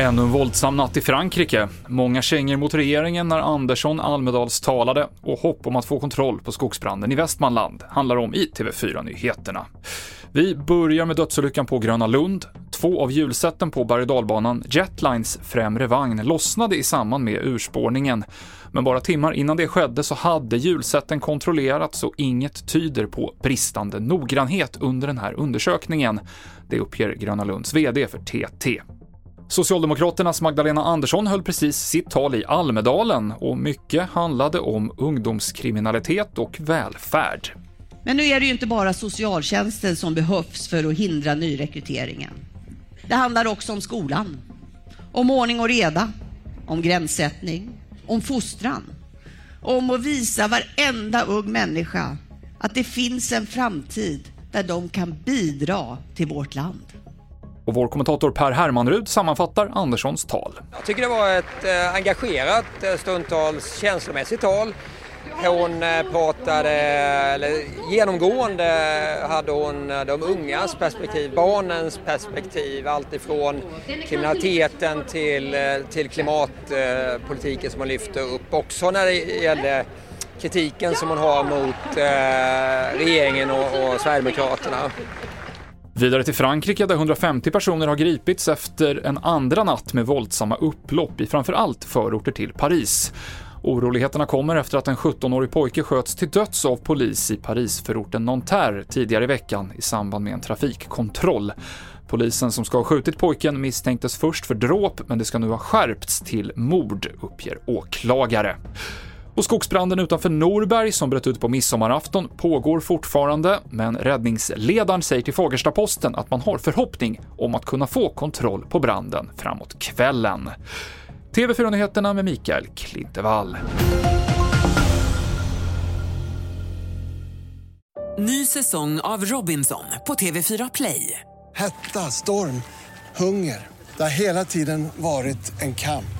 Ännu en våldsam natt i Frankrike. Många kängor mot regeringen när Andersson Almedals talade och hopp om att få kontroll på skogsbranden i Västmanland handlar om i TV4-nyheterna. Vi börjar med dödsolyckan på Gröna Lund. Två av hjulsätten på berg Jetlines främre vagn, lossnade i samband med urspårningen. Men bara timmar innan det skedde så hade hjulsätten kontrollerats och inget tyder på bristande noggrannhet under den här undersökningen. Det uppger Gröna Lunds VD för TT. Socialdemokraternas Magdalena Andersson höll precis sitt tal i Almedalen och mycket handlade om ungdomskriminalitet och välfärd. Men nu är det ju inte bara socialtjänsten som behövs för att hindra nyrekryteringen. Det handlar också om skolan, om ordning och reda, om gränssättning, om fostran, om att visa varenda ung människa att det finns en framtid där de kan bidra till vårt land. Och vår kommentator Per Hermanrud sammanfattar Anderssons tal. Jag tycker det var ett eh, engagerat, eh, stundtals känslomässigt tal. Hon eh, pratade, eller genomgående hade hon de ungas perspektiv, barnens perspektiv, allt ifrån kriminaliteten till, till klimatpolitiken som hon lyfte upp. Också när det gällde kritiken som hon har mot regeringen och, och Sverigedemokraterna. Vidare till Frankrike där 150 personer har gripits efter en andra natt med våldsamma upplopp i framförallt förorter till Paris. Oroligheterna kommer efter att en 17-årig pojke sköts till döds av polis i Parisförorten Nanterre tidigare i veckan i samband med en trafikkontroll. Polisen som ska ha skjutit pojken misstänktes först för dråp, men det ska nu ha skärpts till mord, uppger åklagare. Och skogsbranden utanför Norberg som bröt ut på midsommarafton pågår fortfarande, men räddningsledaren säger till Fagersta-Posten att man har förhoppning om att kunna få kontroll på branden framåt kvällen. TV4-nyheterna med Mikael Klintevall. Ny säsong av Robinson på TV4 Play. Hetta, storm, hunger. Det har hela tiden varit en kamp.